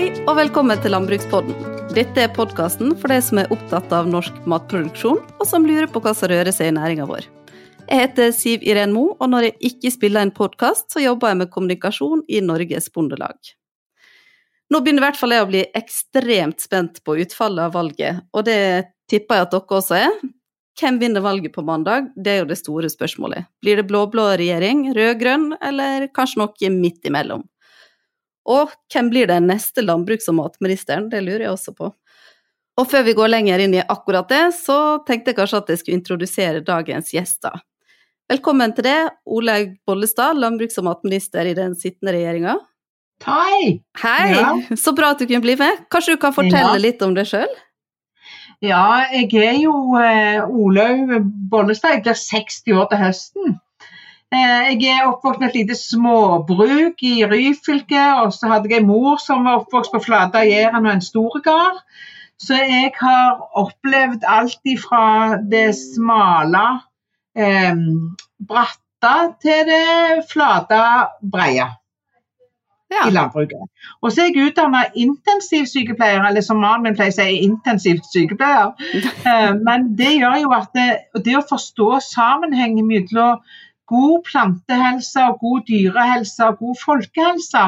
Hei og velkommen til Landbrukspodden. Dette er podkasten for de som er opptatt av norsk matproduksjon, og som lurer på hva som rører seg i næringa vår. Jeg heter Siv Iren Mo, og når jeg ikke spiller en podkast, så jobber jeg med kommunikasjon i Norges Bondelag. Nå begynner i hvert fall jeg å bli ekstremt spent på utfallet av valget, og det tipper jeg at dere også er. Hvem vinner valget på mandag, det er jo det store spørsmålet. Blir det blå-blå regjering, rød-grønn, eller kanskje noe midt imellom? Og hvem blir den neste landbruks- og matministeren, det lurer jeg også på. Og før vi går lenger inn i akkurat det, så tenkte jeg kanskje at jeg skulle introdusere dagens gjester. Velkommen til det, Olaug Bollestad, landbruks- og matminister i den sittende regjeringa. Hei! Hei, Ja. så bra at du kunne bli med. Kanskje du kan fortelle Ja. litt om deg sjøl? Ja, jeg er jo eh, Olaug Bollestad. Jeg blir 60 år til høsten. Eh, jeg er oppvokst med et lite småbruk i Ryfylke, og så hadde jeg en mor som var oppvokst på Flata Jæren og en stor gard. Så jeg har opplevd alt ifra det smale, eh, bratte til det flate, breie. Ja. i landbruket. Og så er jeg utdanna intensivsykepleier, eller som mannen min pleier å si, intensivsykepleier. Eh, Men det gjør jo at det, det å forstå sammenhengen mellom god plantehelse, og god dyrehelse og god folkehelse,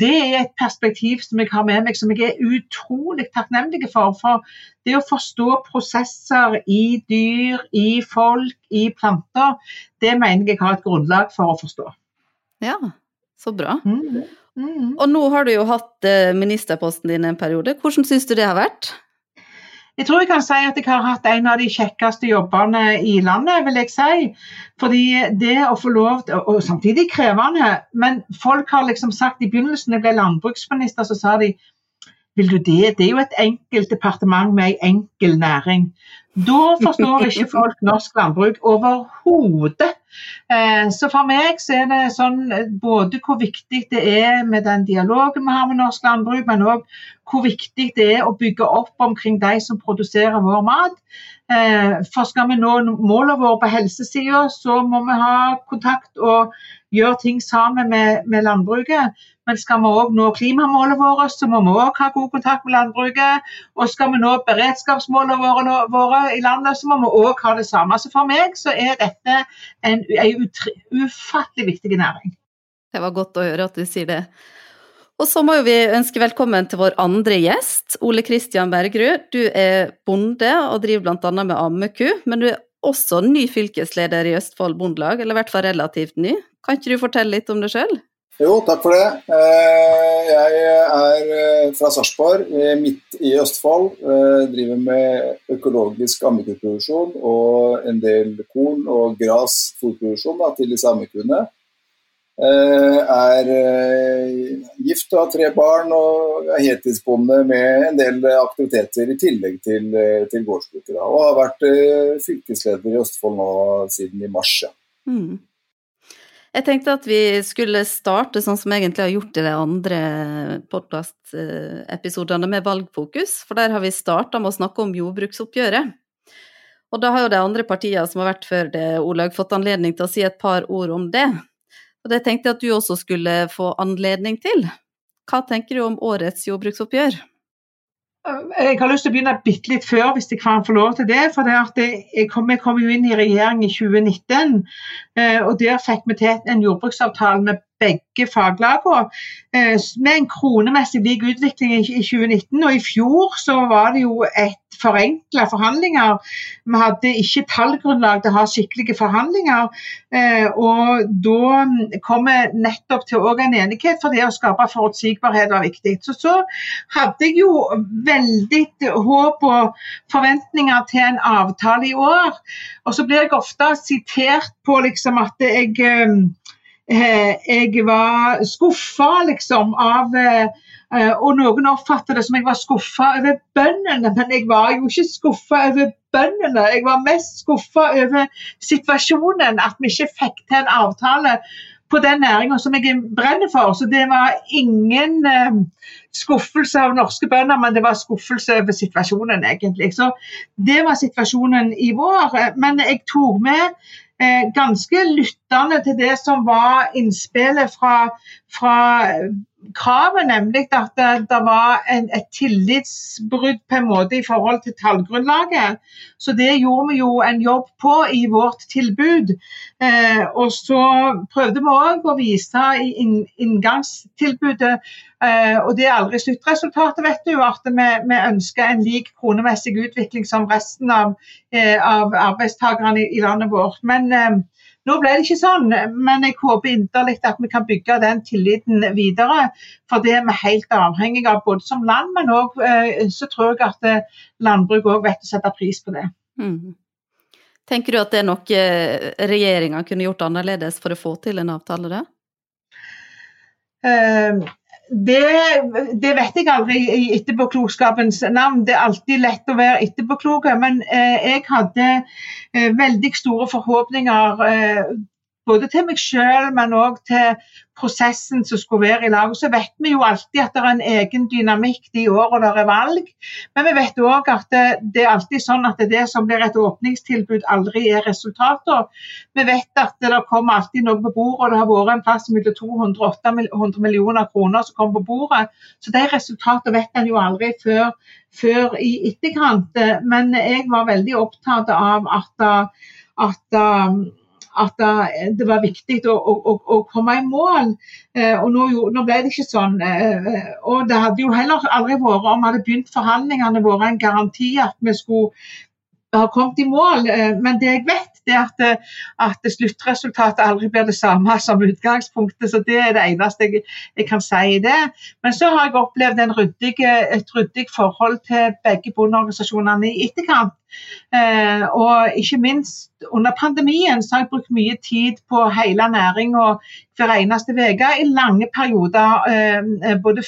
det er et perspektiv som jeg har med meg som jeg er utrolig takknemlig for. For det å forstå prosesser i dyr, i folk, i planter, det mener jeg har et grunnlag for å forstå. ja, så bra. Mm. Mm. Og nå har du jo hatt eh, ministerposten din en periode. Hvordan syns du det har vært? Jeg tror jeg kan si at jeg har hatt en av de kjekkeste jobbene i landet, vil jeg si. Fordi det å få lov til, og samtidig krevende, men folk har liksom sagt i begynnelsen, jeg ble landbruksminister, så sa de vil du det? Det er jo et enkelt departement med en enkel næring. Da forstår ikke folk norsk landbruk overhodet. Eh, så for meg så er det sånn eh, både hvor viktig det er med den dialogen vi har med norsk landbruk, men òg hvor viktig det er å bygge opp omkring de som produserer vår mat. Eh, For skal vi nå målene våre på helsesida, så må vi ha kontakt og gjøre ting sammen med, med landbruket. Men skal vi òg nå klimamålene våre, så må vi òg ha god kontakt med landbruket. Og skal vi nå beredskapsmålene våre, våre i landet, så må vi òg ha det samme. Så for meg så er dette en, en ufattelig viktig næring. Det var godt å høre at du sier det. Og så må vi ønske velkommen til vår andre gjest, Ole Kristian Bergerud. Du er bonde og driver bl.a. med ammeku, men du er også ny fylkesleder i Østfold Bondelag, eller i hvert fall relativt ny. Kan ikke du fortelle litt om deg sjøl? Jo, takk for det. Eh, Jeg er eh, fra Sarpsborg, eh, midt i Østfold. Jeg Driver med økologisk ammekuproduksjon og en del korn og gras fôrproduksjon til de ammekuene. Eh, Er eh, gift og har tre barn og er heltidsbonde med en del aktiviteter i tillegg til, eh, til gårdsbruket. Og har vært eh, fylkesleder i Østfold nå siden i mars. Ja. Mm. Jeg tenkte at vi skulle starte sånn som jeg egentlig har gjort i de andre podkastepisodene, med valgfokus. For der har vi starta med å snakke om jordbruksoppgjøret. Og da har jo de andre partiene som har vært før det, Olaug, fått anledning til å si et par ord om det. Og det tenkte jeg at du også skulle få anledning til. Hva tenker du om årets jordbruksoppgjør? Jeg har lyst til å begynne bitte litt før, hvis jeg kan få lov til det. for det jeg kom, Jeg kom jo inn i regjering i 2019, eh, og der fikk vi til en jordbruksavtale med begge faglagene. eh, Med en kronemessig lik utvikling i i 2019. Og i fjor så var det jo et forenkla forhandlinger. Vi hadde ikke tallgrunnlag til å ha skikkelige forhandlinger. eh, Og da mm, kom vi nettopp til òg en enighet, for det å skape forutsigbarhet var viktig. Så, så hadde jeg jo veldig håp og forventninger til en avtale i år. Og så blir jeg ofte sitert på liksom at jeg, eh, jeg var skuffa liksom av eh, eh, Og noen oppfatter det som jeg var skuffa over bøndene, men jeg var jo ikke skuffa over bøndene. Jeg var mest skuffa over situasjonen, at vi ikke fikk til en avtale på den næringa som jeg brenner for. Så det var ingen eh, skuffelse av norske bønder, men det var skuffelse over situasjonen, egentlig. Så det var situasjonen i vår. Men jeg tok med eh, ganske lyttende til det som var innspillet fra, fra kravet, nemlig at det, var en, et tillitsbrudd på en måte i forhold til tallgrunnlaget. Så det gjorde vi jo en jobb på i vårt tilbud. Eh, og så prøvde vi òg å vise i inn, inngangstilbudet, eh, og det er aldri sluttresultatet, vet du, at vi, vi ønsker en lik kronemessig utvikling som resten av, eh, av arbeidstakerne i, i, landet vårt. Men eh, nå ble det ikke sånn, men jeg håper inderlig at vi kan bygge den tilliten videre. For det er vi helt avhengige av både som land, men òg eh, så tror jeg at eh, landbruket òg vet å sette pris på det. Mm. Tenker du at det er noe eh, regjeringa kunne gjort annerledes for å få til en avtale da? Uh, det, det, vet jeg aldri i etterpåklokskapens navn. Det er alltid lett å være etterpåklok, men eh, jeg hadde eh, veldig store forhåpninger eh, både til meg selv, men òg til prosessen som skulle være i lag. Så vet vi jo alltid at det er en egen dynamikk de årene det er valg. Men vi vet òg at det, det, er alltid sånn at det som blir et åpningstilbud, aldri er resultater. Vi vet at det kommer alltid noe på bordet, og det har vært en plass mellom 200 og 800 millioner kroner som kommer på bordet. Så de resultatene vet en jo aldri før, før i etterkant. Men jeg var veldig opptatt av at, at at det var viktig å, å, å komme i mål. Eh, og nå, nå, ble det ikke sånn. Og det hadde jo heller aldri vært, om vi hadde begynt forhandlingene, vært en garanti at vi skulle ha kommet i mål. Eh, men det jeg vet, det er at, at sluttresultatet aldri blir det samme som utgangspunktet. Så det er det eneste jeg, jeg kan si i det. Men så har jeg opplevd ryddig, et ryddig forhold til begge bondeorganisasjonene i etterkant. Eh, og ikke minst under pandemien så har jeg brukt mye tid på hele næringa hver eneste uke i lange perioder, eh, både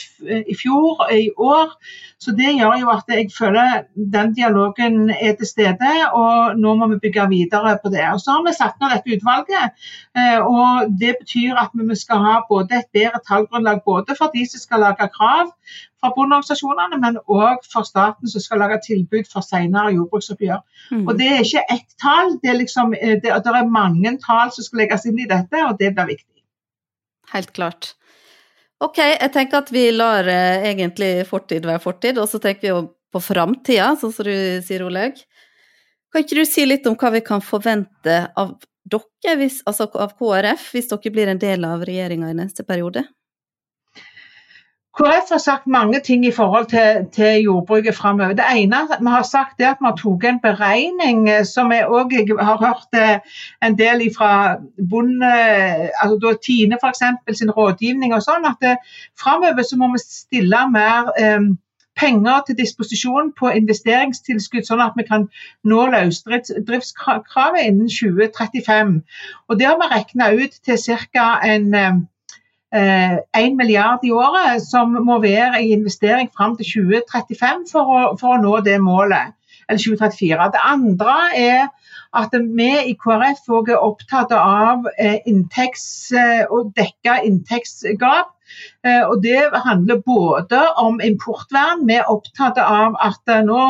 i fjor og i år. Så det gjør jo at jeg føler den dialogen er til stede, og nå må vi bygge videre på det. Og så har vi satt ned dette utvalget, eh, og det betyr at vi skal ha både et bedre tallgrunnlag både for de som skal lage krav, fra bondeorganisasjonene, men òg for staten som skal lage tilbud for senere jordbruksoppgjør. Mm. Og Det er ikke ett tall, det er, liksom, eh, det, det er mange tall som skal legges inn i dette, og det blir viktig. Helt klart. Ok, jeg tenker at vi lar eh, egentlig fortid være fortid, og så tenker vi jo på framtida, sånn som du sier, Olaug. Kan ikke du si litt om hva vi kan forvente av dere, hvis, altså av KrF, hvis dere blir en del av regjeringa i neste periode? KrF har sagt mange ting i forhold til, til jordbruket framover. Det ene vi har sagt er at vi har tatt en beregning eh, som jeg òg har hørt eh, en del fra bonde, altså Tine f.eks. sin rådgivning og sånn, at eh, framover så må vi stille mer um, penger til disposisjon på investeringstilskudd, sånn at vi kan nå løsdriftskravet innen 2035. Og Det har vi regna ut til ca. en 1 eh, milliard i året, som må være i investering fram til 2035 for å, for å nå det målet. Eller 2034. Det andre er at vi i KrF er opptatt av eh, inntekts, eh, å dekke inntektsgap og Det handler både om importvern. Vi er opptatt av at nå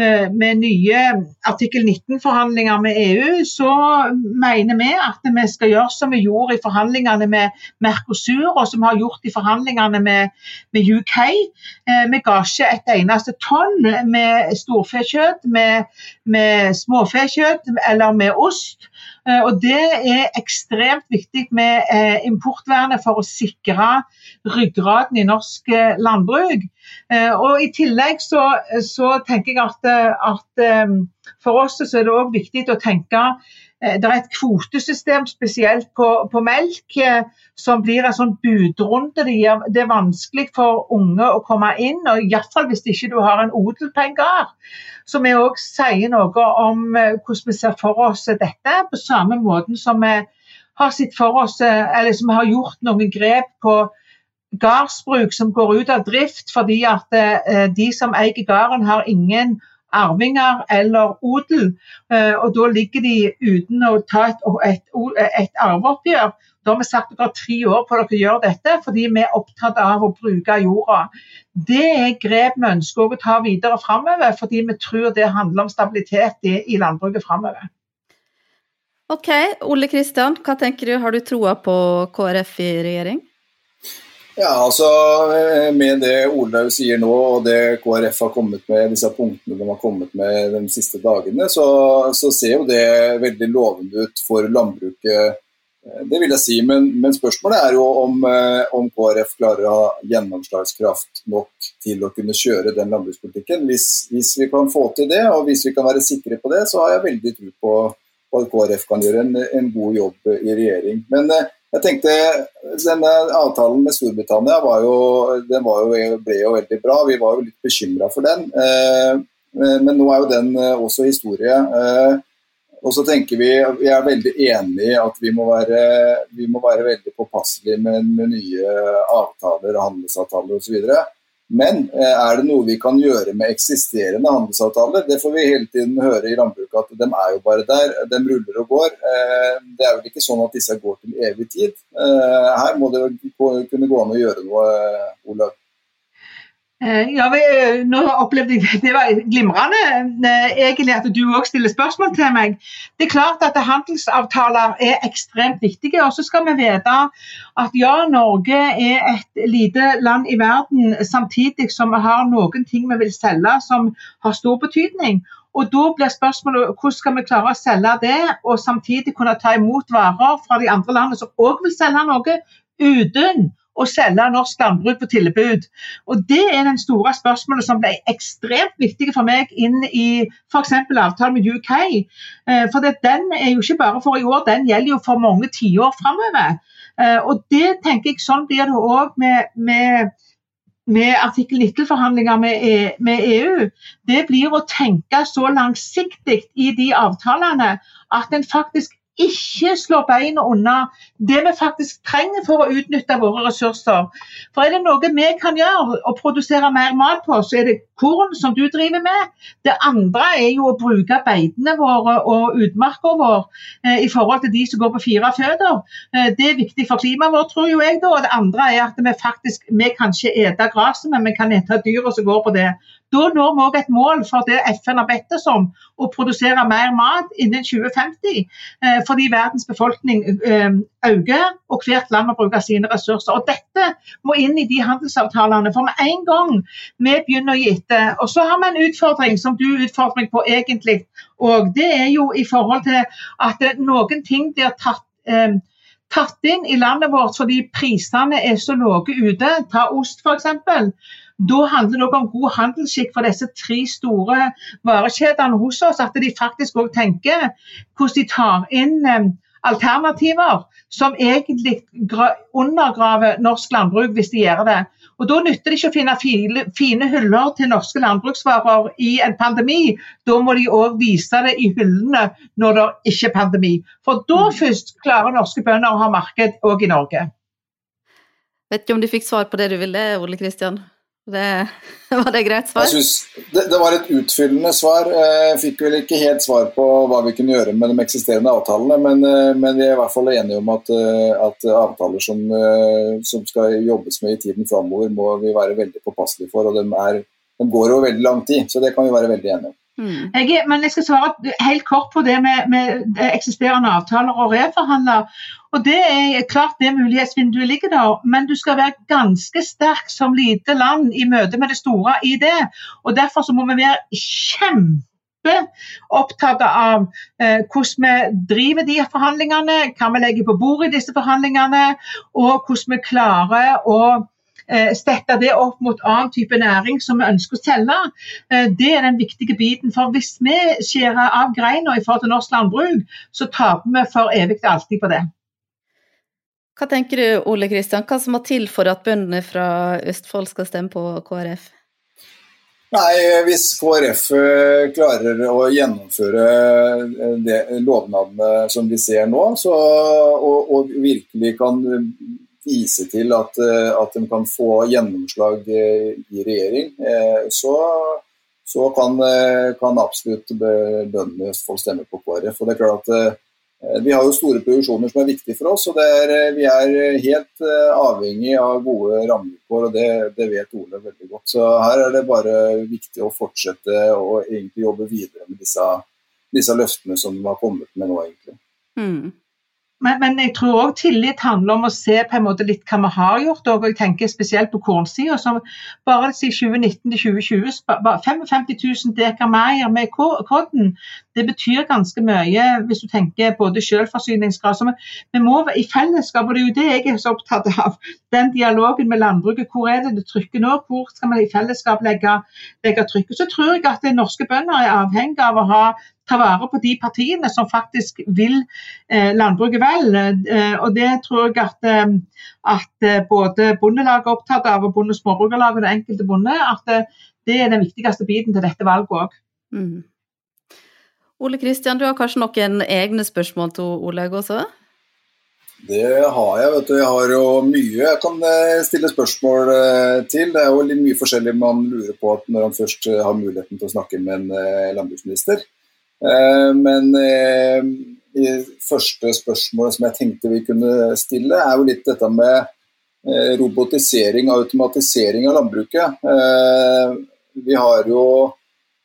eh, med nye artikkel 19-forhandlinger med EU, så mener vi at vi skal gjøre som vi gjorde i forhandlingene med Mercosur, og som vi har gjort i forhandlingene med, med UK. Eh, vi ga ikke et eneste tonn med storfekjøtt, med, med småfekjøtt eller med ost. Og Det er ekstremt viktig med importvernet for å sikre ryggraden i norsk eh, landbruk. Eh, og I tillegg så, så tenker jeg at, at, eh, for oss er det òg viktig å tenke det er et kvotesystem spesielt på, på melk som blir en sånn budrunde. Det, gir, det, er vanskelig for unge å komme inn, og iallfall hvis ikke du har en odel på en gard. Så vi òg sier noe om hvordan vi ser for oss dette, på samme måte som vi har sett for oss, eller som har gjort noen grep på gardsbruk som går ut av drift fordi at eh, de som eier gården har ingen arvinger eller odel, eh, og da ligger de uten å ta et, et, et arveoppgjør. Da har vi sagt at dere har tre år på dere å gjøre dette, fordi vi er opptatt av å bruke jorda. Det er grep vi ønsker å ta videre framover, fordi vi tror det handler om stabilitet i, i landbruket framover. Ok, Ole Kristian, hva tenker du? Har du troa på KrF i regjering? Ja, altså Med det Olaug sier nå, og det KrF har kommet med, disse punktene de har kommet med de siste dagene, så, så ser jo det veldig lovende ut for landbruket. Det vil jeg si, men, men spørsmålet er jo om, om, KrF klarer å ha gjennomslagskraft nok til å kunne kjøre den landbrukspolitikken. Hvis, hvis, vi kan få til det, og hvis vi kan være sikre på det, så har jeg veldig tro på at KrF kan gjøre en, en, god jobb i regjering. Men eh, jeg tenkte, denne Avtalen med Storbritannia var jo, den var jo, ble jo veldig bra. Vi var jo litt bekymra for den. Eh, eh, men nå er jo den også historie. Og så tenker Vi vi er veldig enig i at vi må være, vi må være veldig påpasselige med, med nye avtaler, handelsavtaler osv. Men eh, er det noe vi kan gjøre med eksisterende handelsavtaler? Det får vi hele tiden høre i landbruket at de er jo bare der. De ruller og går. Eh, det er vel ikke sånn at disse går til evig tid. Eh, her må det kunne gå an å gjøre noe, Olaug. Eh, ja, eh, nå opplevde jeg Det var glimrende eh, egentlig at du òg stiller spørsmål til meg. Det er klart at handelsavtaler er ekstremt viktige. Og så skal vi vite at ja, Norge er et lite land i verden, samtidig som vi har noen ting vi vil selge som har stor betydning. Og Da blir spørsmålet hvordan skal vi klare å selge det, og samtidig kunne ta imot varer fra de andre landene som òg vil selge noe, uten å selge norsk landbruk på tilbud. Og Det er den store spørsmålet som ble ekstremt viktig for meg inn i f.eks. avtalen med UK. Eh, for Den er jo ikke bare for i år, den gjelder jo for mange tiår framover. Eh, og det tenker jeg sånn blir det òg med, med med artikkel 19-forhandlinger med, e, med, EU, det blir å tenke så langsiktig i de avtalene at en faktisk ikke slår beina unna det vi faktisk trenger for å utnytte våre ressurser. For er det noe vi kan gjøre og produsere mer mat på, så er det korn, som du driver med. Det andre er jo å bruke beitene våre og utmarka vår eh, i forhold til de som går på fire føtter. Eh, det er viktig for klimaet vårt, tror jo jeg. da, og Det andre er at vi faktisk vi kan ikke ete gresset, men vi kan ete dyra som går på det. Da når vi òg et mål for det FN har bedt oss om, å produsere mer mat innen 2050. Eh, fordi verdens befolkning eh, øker, og hvert land må bruke sine ressurser. Og Dette må inn i de handelsavtalene. For med en gang vi begynner å gi etter Og så har vi en utfordring som du utfordrer meg på egentlig. Og det er jo i forhold til at noen ting blir tatt eh, tatt inn i landet vårt fordi prisene er så lave ute. Ta ost f.eks. Da handler det også om god handelsskikk for disse tre store varekjedene hos oss. At de faktisk òg tenker hvordan de tar inn eh, alternativer som egentlig undergraver norsk landbruk hvis de gjør det. Og Da nytter det ikke å finne fine, fine hyller til norske landbruksvarer i en pandemi. Da må de òg vise det i hyllene når det ikke er pandemi. For da mm. først klarer norske bønder å ha marked òg i Norge. Vet ikke om du fikk svar på det du ville, Ole Kristian? Det, var det greit svar? Jeg det, det, var et utfyllende svar. Jeg fikk vel ikke helt svar på hva vi kunne gjøre med de eksisterende avtalene, men, eh, men vi er i hvert fall enige om at, eh, at avtaler som, eh, som, skal jobbes med i tiden framover, må vi være veldig påpasselige for. og de, er, de går over veldig lang tid, så det kan vi være veldig enige om. Mm. Jeg, men jeg skal svare helt kort på det med, med eksisterende avtaler og reforhandle. Og Det er klart det mulighetsvinduet ligger der, men du skal være ganske sterk som lite land i møte med det store i det. Og Derfor så må vi være kjempeopptatt av eh, hvordan vi driver de forhandlingene, hva vi legger på bordet i disse forhandlingene, og hvordan vi klarer å sette det opp mot annen type næring som vi ønsker å selge. Eh, det er den viktige biten. For hvis vi skjærer av greina i forhold til norsk landbruk, så taper vi for evig og alltid på det. Hva tenker du Ole Kristian, hva som må til for at bøndene fra Østfold skal stemme på KrF? Nei, Hvis KrF eh, klarer å gjennomføre eh, det, lovnadene som vi ser nå, så, og, og, virkelig kan vise til at, eh, at, de kan få gjennomslag i regjering, så, så kan, kan, absolutt bøndene i stemme på KrF. Og det er klart at Eh, vi har jo store produksjoner som er viktige for oss, og er, eh, vi er helt eh, avhengig av gode rammevilkår. og det, det, vet Ole veldig godt. Så her er det bare viktig å fortsette å jobbe videre med disse, disse løftene som har kommet med nå. egentlig. Mm. Men, men, jeg tror òg tillit handler om å se på en måte litt hva vi har gjort. Og jeg tenker spesielt på kornsida. Bare siden 2019 til 2020 55 000 dekar mer med korn. Det betyr ganske mye hvis du tenker både selvforsyningsgrad så vi, må i fellesskap, og det er jo det jeg er så opptatt av, den dialogen med landbruket. Hvor er det det trykker nå? Hvor skal vi i fellesskap legge, legge trykket? Så tror jeg at norske bønder er avhengig av å ha ta vare på de partiene som faktisk vil eh, landbruket vel. Eh, og det tror jeg at, eh, at eh, både Bondelaget er opptatt av, og Bonde- og Småbrukerlaget og den enkelte bonde, at eh, det er den viktigste biten til dette valget òg. Mm. Ole Kristian, du har kanskje noen egne spørsmål til Olaug også? Det har jeg. vet du. Jeg har jo mye jeg kan eh, stille spørsmål til. Det er jo litt mye forskjellig man lurer på når han først har muligheten til å snakke med en landbruksminister. Eh, men det første spørsmålet som jeg tenkte vi kunne stille, er jo litt dette med eh, robotisering og automatisering av landbruket. Vi har jo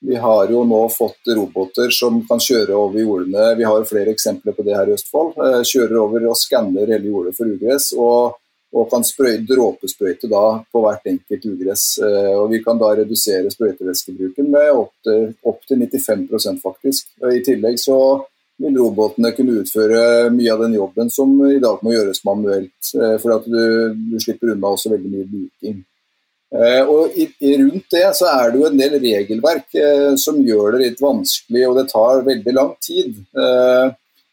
vi har jo nå fått roboter som kan kjøre over jordene. Vi har flere eksempler på det her i Østfold. Kjører over og skanner hele jordet for ugress. Og og kan sprøyte, dråpesprøyte på hvert enkelt ugress. Eh, og vi kan da redusere sprøyteveskebruken med opptil opp til 95% faktisk. I tillegg så vil robotene kunne utføre mye av den jobben som i dag må gjøres manuelt. Eh, for at du, du slipper unna også veldig mye luking. Eh, og Rundt det så er det jo en del regelverk som gjør det litt vanskelig, og det tar veldig lang tid.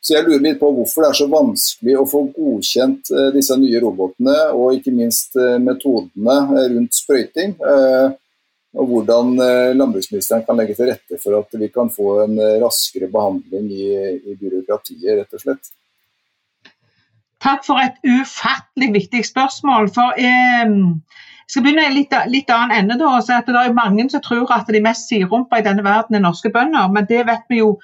Så jeg lurer litt på hvorfor det er så vanskelig å få godkjent eh, disse nye robotene, og ikke minst eh, metodene eh, rundt sprøyting. Og hvordan landbruksministeren kan legge til rette for at vi kan få en raskere behandling i, i byråkratiet, rett og slett. Takk for et ufattelig viktig spørsmål. for eh, jeg skal begynne i litt, litt annen ende. da, så at Det er mange som tror at de mest sidrumpa i denne verden er norske bønder, men det vet vi jo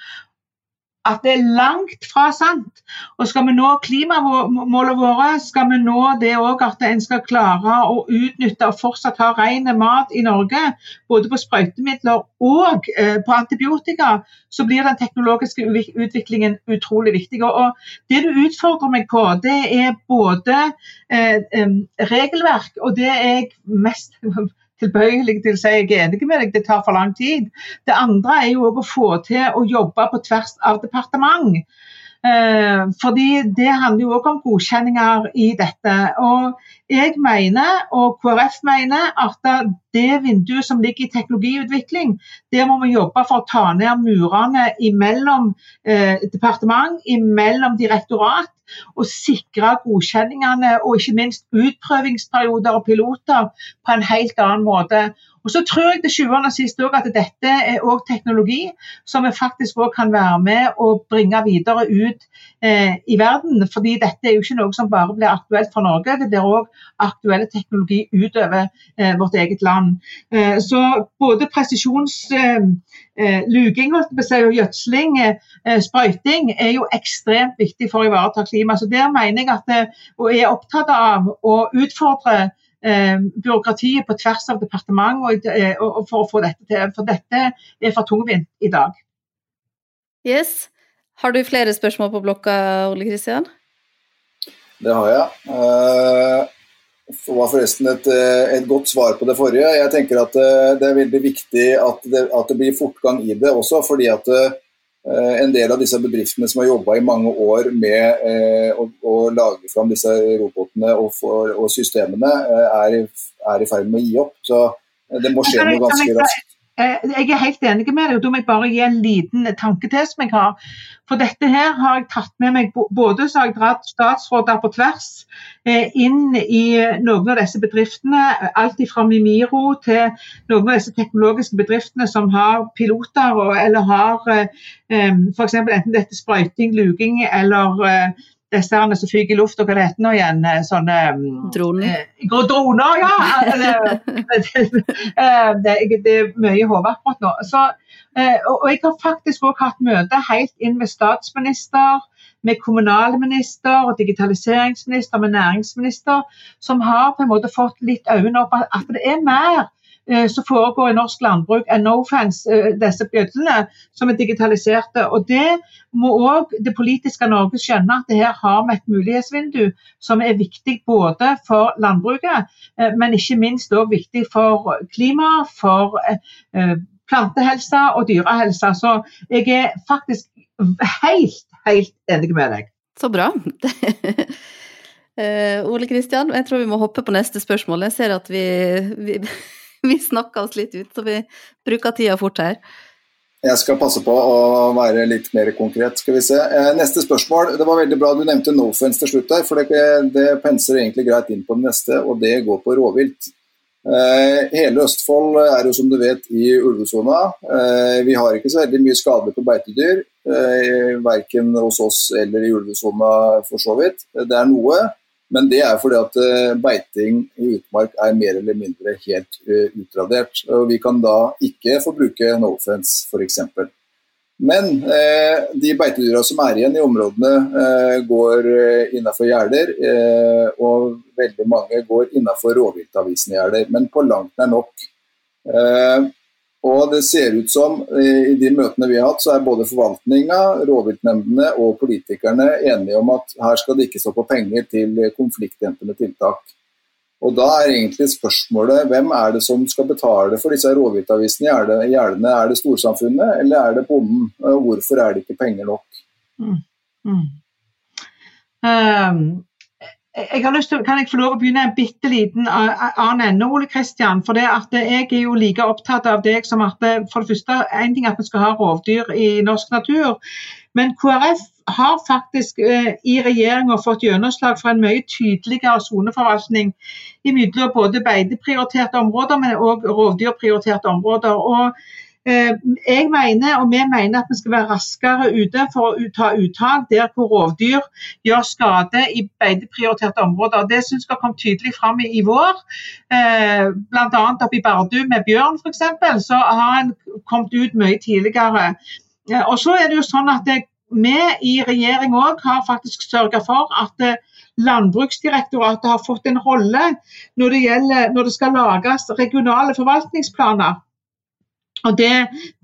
at det er langt fra sant. Og skal vi nå klimamålene våre, skal vi nå det òg at en skal klare å utnytte og fortsatt ha ren mat i Norge, både på sprøytemidler og eh, på antibiotika, så blir den teknologiske utviklingen utrolig viktig. Og det du utfordrer meg på, det er både eh, regelverk, og det er jeg mest tilbøyelig til å si jeg er enig med deg, det tar for lang tid. Det andre er jo å få til å jobbe på tvers av departement. Eh, fordi det handler jo også om godkjenninger i dette. Og jeg mener, og KrF mener, at det vinduet som ligger i teknologiutvikling, der må vi jobbe for å ta ned murene imellom eh, departement, imellom direktorat, og sikre godkjenningene og ikke minst utprøvingsperioder og piloter på en helt annen måte. Og så tror jeg til sjuende og sist at dette er òg teknologi som vi faktisk også kan være med og bringe videre ut eh, i verden. fordi dette er jo ikke noe som bare blir aktuelt for Norge, det blir òg aktuelle teknologi utover eh, vårt eget land. Eh, så både presisjonsluking eh, eh, og gjødsling, eh, sprøyting, er jo ekstremt viktig for å ivareta klima. Så der mener jeg at og er opptatt av å utfordre byråkratiet på tvers av departement og, eh, og, for å få dette til. For dette er for tungvint i dag. Yes. Har du flere spørsmål på blokka, Ole Kristian? Det har jeg. Det var forresten et, eh, et, godt svar på det forrige. Jeg tenker at det er veldig viktig at det, at det blir fortgang i det også. fordi at Eh, en del av disse bedriftene som har jobba i mange år med eh, å, å, lage fram disse robotene og, for, og systemene, eh, er, er, i ferd med å gi opp. Så det må skje noe ganske raskt. Eh, jeg er helt enig med deg, og da må jeg bare gi en liten tanke til som jeg har. For dette her har jeg tatt med meg både så har jeg dratt statsråder på tvers eh, inn i noen av disse bedriftene. Alt fra Mimiro til noen av disse teknologiske bedriftene som har piloter eller har eh, f.eks. enten dette sprøyting, luging eller disse her som fyker i lufta, hva det heter nå igjen? Eh, sånne mm, Droner? Eh, droner, ja! Altså, det, det, er mye i hodet akkurat nå. Så, og jeg har faktisk også hatt møte helt inn med statsminister, med kommunalminister og digitaliseringsminister, med næringsminister, som har på en måte fått litt øynene opp at det er mer som foregår i norsk landbruk, er no offense, disse bjødlene som er digitaliserte. Og Det må òg det politiske Norge skjønne, at her har vi et mulighetsvindu som er viktig både for landbruket, men ikke minst òg viktig for klima, for plantehelse og dyrehelse. Så jeg er faktisk helt, helt enig med deg. Så bra. Ole Kristian, jeg tror vi må hoppe på neste spørsmål. Jeg ser at vi, vi, vi snakka oss litt ut, så vi bruker tida fort her. Jeg skal passe på å være litt mer konkret. skal vi se. Uh, neste spørsmål. Det var veldig bra du nevnte Nofence til slutt der, for det, det, penser egentlig greit inn på det neste, og det går på rovvilt. Uh, hele Østfold er jo som du vet i ulvesona. vi har ikke så veldig mye skader på beitedyr, verken hos oss eller i ulvesona for så vidt. Det er noe. Men det er fordi at eh, beiting i utmark er mer eller mindre helt eh, utradert. og Vi kan da ikke få bruke Nofence f.eks. Men eh, de beitedyra som er igjen i områdene, eh, går innafor innenfor gjerder. Eh, og veldig mange går innenfor rovviltavisen-gjerder, men på langt nær nok. Eh, og det ser ut som i de møtene vi har hatt, så er både forvaltninga, rovviltnemndene og politikerne enige om at her skal det ikke stå på penger til konfliktdempende tiltak. Og Da er egentlig spørsmålet hvem er det som skal betale for disse rovviltavisene i gjerdene? Er det storsamfunnet eller er det bonden? Hvorfor er det ikke penger nok? Mm. Mm. Um, jeg har lyst til, Kan jeg få lov å begynne en bitte liten annen ende, Ole Kristian? For det at jeg er jo like opptatt av deg som at for det første, en ting at vi skal ha rovdyr i norsk natur. Men KrF har faktisk eh, i regjeringa fått gjennomslag for en mye tydeligere soneforvaltning mellom både beiteprioriterte områder, men òg rovdyrprioriterte områder. Og Eh, jeg mener, og vi mener at vi skal være raskere ute for å ta uttak der hvor rovdyr gjør skade i beiteprioriterte områder. Det syns jeg har kommet tydelig fram i, i vår. Eh, Bl.a. oppe i Bardu med bjørn f.eks. så har en kommet ut mye tidligere. Eh, og så er det jo sånn at vi i regjering òg har faktisk sørga for at Landbruksdirektoratet har fått en rolle når det, gjelder, når det skal lages regionale forvaltningsplaner. Og det,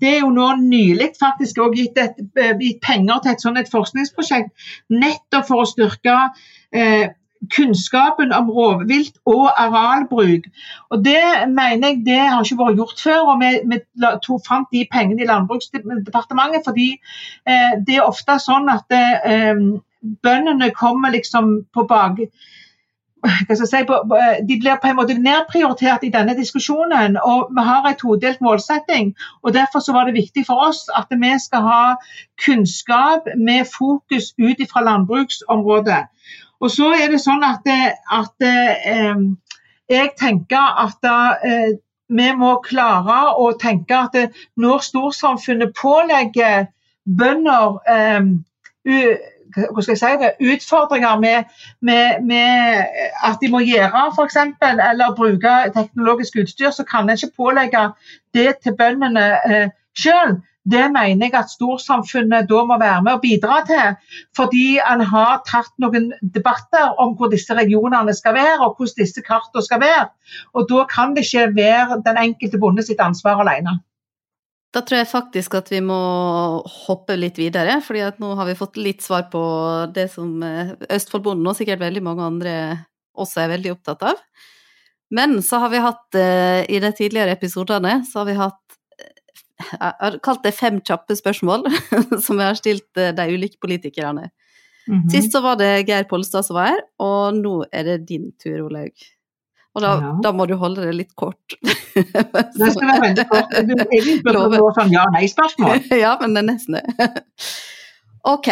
det, er jo nå nylig faktisk også gitt, et, eh, gitt, penger til et sånt et forskningsprosjekt nettopp for å styrke eh, kunnskapen om rovvilt og arealbruk. Og Det mener jeg det har ikke vært gjort før. og Vi, vi tok fant de pengene i Landbruksdepartementet fordi eh, det er ofte sånn at eh, bøndene kommer liksom på bak si, de blir på en måte nedprioritert i denne diskusjonen. og Vi har en todelt målsetting. og Derfor så var det viktig for oss at vi skal ha kunnskap med fokus ut fra landbruksområdet. Og så er det sånn at, at eh, jeg tenker at eh, vi må klare å tenke at når storsamfunnet pålegger bønder eh, hva skal jeg si det, utfordringer med, med, med at de må gjøre f.eks. eller bruke teknologisk utstyr, så kan en ikke pålegge det til bøndene eh, sjøl. Det mener jeg at storsamfunnet da må være med og bidra til. Fordi en har tatt noen debatter om hvor disse regionene skal være og hvordan disse kartene skal være. Og da kan det ikke være den enkelte bonde sitt ansvar alene. Da tror jeg faktisk at vi må hoppe litt videre, fordi at nå har vi fått litt svar på det som eh, Østfoldbonden og sikkert veldig mange andre også er veldig opptatt av. Men så har vi hatt, eh, i de tidligere episodene, så har vi hatt eh, Jeg har kalt det fem kjappe spørsmål som vi har stilt de ulike politikerne. Mm -hmm. Sist så var det Geir Pollestad som var her, og nå er det din tur, Olaug. Og da, ja. da, må du holde det litt kort. det skal være veldig kort. Du egentlig burde få sånn ja-nei-spørsmål. ja, men det er nesten det. ok,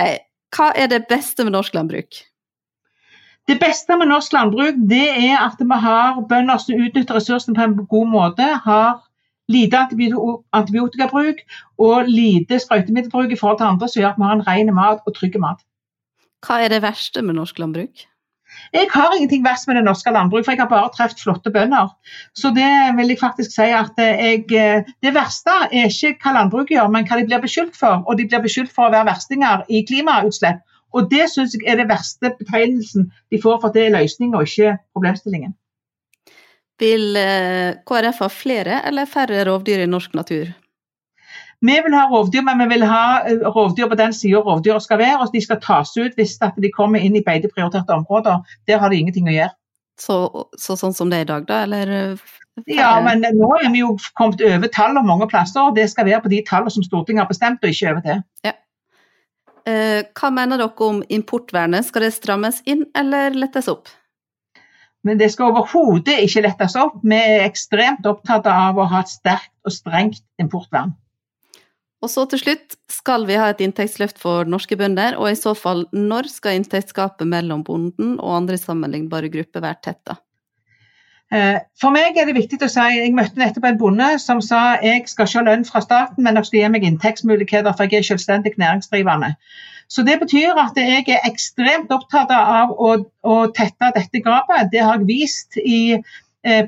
hva er det beste med norsk landbruk? Det beste med norsk landbruk det er at vi har bønder som utnytter ressursene på en god måte. Har lite antibiotikabruk og lite sprøytemiddelbruk i forhold til andre, som gjør at vi har en ren mat og trygg mat. Hva er det verste med norsk landbruk? Jeg har ingenting verst med det norske landbruket, for jeg har bare truffet flotte bønder. Så det vil jeg faktisk si at jeg, Det verste er ikke hva landbruket gjør, men hva de blir beskyldt for. Og de blir beskyldt for å være verstinger i klimautslipp. Og det syns jeg er det verste betegnelsen de får for at det er løsning og ikke problemstillingen. Vil eh, KrF ha flere eller færre rovdyr i norsk natur? Vi vil ha rovdyr, men vi vil ha eh, rovdyr på den sida rovdyra skal være. og De skal tas ut hvis de kommer inn i beiteprioriterte områder. Der har de ingenting å gjøre. Så, så, sånn som det er i dag, da? Eller? Ja, men nå er vi jo kommet over tallene mange plasser. og Det skal være på de tallene som Stortinget har bestemt, og ikke over det. Ja. Hva mener dere om importvernet? Skal det strammes inn eller lettes opp? Men det skal overhodet ikke lettes opp. Vi er ekstremt opptatt av å ha et sterkt og strengt importvern. Og så til slutt, skal vi ha et inntektsløft for norske bønder, og i så fall når skal inntektsgapet mellom bonden og andre sammenlignbare grupper være tetta? Eh, for meg er det viktig å si, Jeg møtte nettopp en bonde som sa jeg skal ikke ha lønn fra staten, men dere skal gi meg inntektsmuligheter, for jeg er selvstendig næringsdrivende. Så Det betyr at jeg er ekstremt opptatt av å, å tette dette gapet. Det har jeg vist i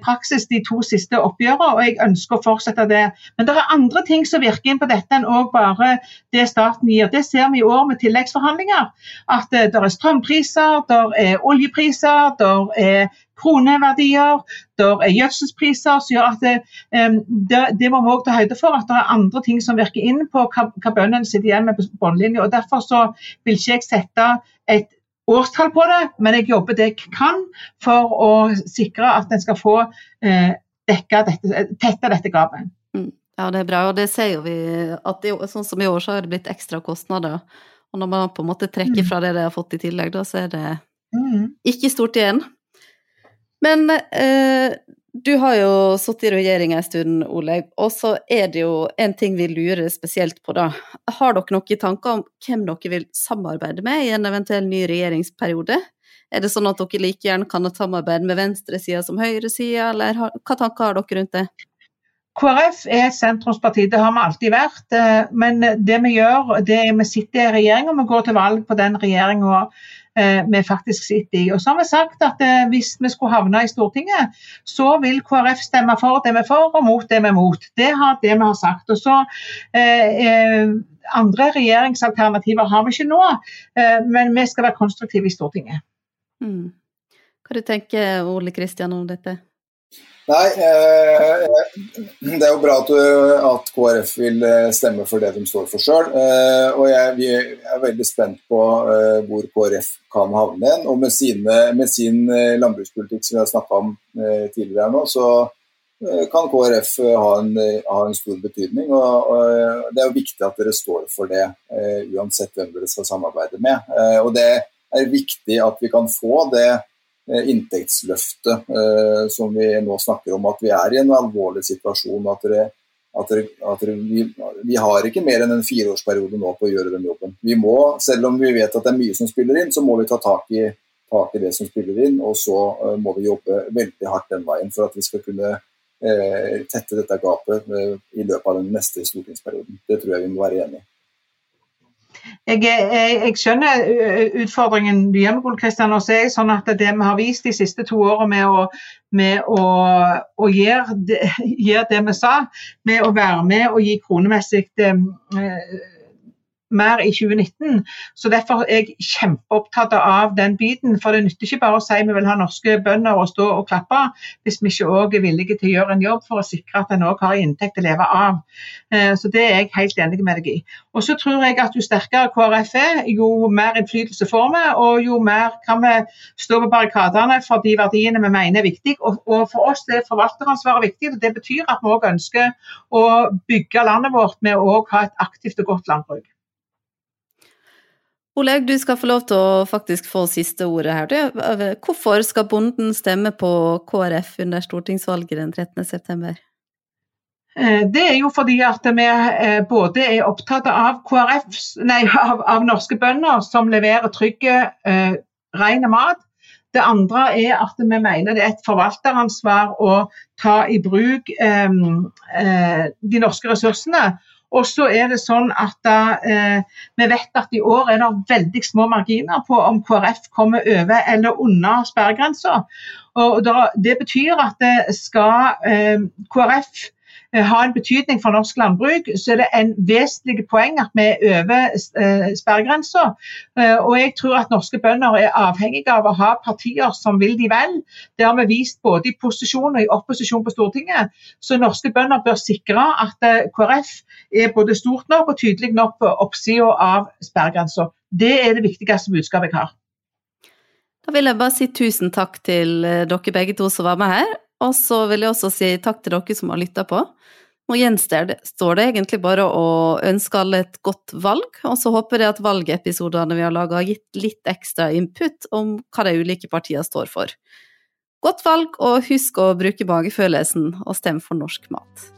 praksis de to siste oppgjørene, og jeg ønsker å fortsette det. Men det er andre ting som virker inn på dette enn også bare det staten gir. Det ser vi i år med tilleggsforhandlinger. At eh, det er strømpriser, det er oljepriser, det er kroneverdier, det er gjødselspriser som gjør at det, det, det må vi også ta høyde for. At det er andre ting som virker inn på hva, hva bøndene sitter igjen med på bunnlinja. Derfor så vil ikke jeg sette et årstall på det, men jeg jobber det jeg kan for å sikre at en skal få eh, dette, tette dette gapet. Mm. Ja, det er bra, og det ser jo vi at det, sånn som i år så har det blitt ekstra kostnader. Og når man på en måte trekker mm. fra det de har fått i tillegg, da så er det mm. ikke stort igjen. Men eh, du har jo sittet i regjering en stund, Oleg, og så er det jo en ting vi lurer spesielt på, da. Har dere noen tanker om hvem dere vil samarbeide med i en eventuell ny regjeringsperiode? Er det sånn at dere like gjerne kan samarbeide med venstresida som høyresida, eller hva tanker har dere rundt det? KrF er sentrumsparti, det har vi alltid vært. Eh, men det vi gjør, det er vi sitter i regjering og vi går til valg på den regjeringa vi faktisk sitter i. Og så har vi sagt at eh, hvis vi skulle havne i Stortinget, så vil KrF stemme for det vi er for, og mot det vi er mot. Det har det vi har sagt. Og så eh, Andre regjeringsalternativer har vi ikke nå, eh, men vi skal være konstruktive i Stortinget. Mm. Hva du tenker Ole Kristian, om dette? Nei, eh, det er jo bra at, at, KrF vil eh, stemme for det de står for sjøl. Eh, og jeg, vi er veldig spent på hvor KrF kan havne igjen. Og med, sine, med sin landbrukspolitikk som vi har snakka om tidligere nå, så kan KrF ha en, ha en stor betydning. Og, og, Det er jo viktig at dere står for det, uansett hvem dere skal samarbeide med. og Det er viktig at vi kan få det inntektsløftet eh, som vi nå snakker om. At vi er i en alvorlig situasjon. At, det, at, det, at det, vi, vi, har ikke mer enn en fireårsperiode nå på å gjøre den jobben. Vi må, selv om vi vet at det er mye som spiller inn, så må vi ta tak i, tak i det som spiller inn. Og så uh, må vi jobbe veldig hardt den veien for at vi skal kunne eh, tette dette gapet i løpet av den neste stortingsperioden. Det tror jeg vi må være enige i jeg, jeg, jeg, skjønner utfordringen du med Kristian. Og så sånn at det vi har vist de siste to årene med å, med å, å gjøre, det, gjøre, det, vi sa, med å være med og gi kronemessig eh, mer i 2019. Så Derfor er jeg kjempeopptatt av den biten. For det nytter ikke bare å si vi vil ha norske bønder og stå og klappe, hvis vi ikke òg er villige til å gjøre en jobb for å sikre at en òg har inntekt å leve av. Eh, så Det er jeg helt enig med deg i. Og så tror jeg at Jo sterkere KrF er, jo mer innflytelse får vi, og jo mer kan vi stå på barrikadene for de verdiene vi mener er viktige. Og, for oss er forvalteransvaret viktig. og Det betyr at vi òg ønsker å bygge landet vårt med å ha et aktivt og godt landbruk. Oleg, du skal få lov til å faktisk få siste ordet her. Hvorfor skal bonden stemme på KrF under stortingsvalget den 13.9? september? det er jo fordi at vi eh, både er opptatt av, KRF, nei, av, av norske bønder som leverer trygge, eh, ren mat. Det andre er at vi mener det er et forvalteransvar å ta i bruk eh, eh de norske ressursene. Og så er det sånn at eh, vi vet at i år er det veldig små marginer på om KrF kommer over eller under sperregrensa. Det betyr at det skal eh, KrF ha en betydning for norsk landbruk, så er det en vesentlig poeng at vi er over sperregrensa. Og jeg tror at norske bønder er avhengige av å ha partier som vil de vel. Det har vi vist både i posisjon og i opposisjon på Stortinget. Så norske bønder bør sikre at KrF er både stort nok og tydelig nok på oppsida av sperregrensa. Det er det viktigste budskapet jeg har. Da vil jeg bare si tusen takk til eh, dere begge to som var med her, og så vil jeg også si takk til dere som har lytta på. Nå gjenstår det egentlig bare å ønske alle et godt valg, og så håper jeg at valgepisodene vi har laga har gitt litt ekstra input om hva de ulike partiene står for. Godt valg, og husk å bruke magefølelsen og stemme for norsk mat.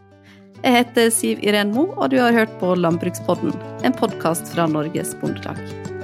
Jeg heter Siv Iren Mo, og du har hørt på Landbrukspodden, en podkast fra Norges Bondelag.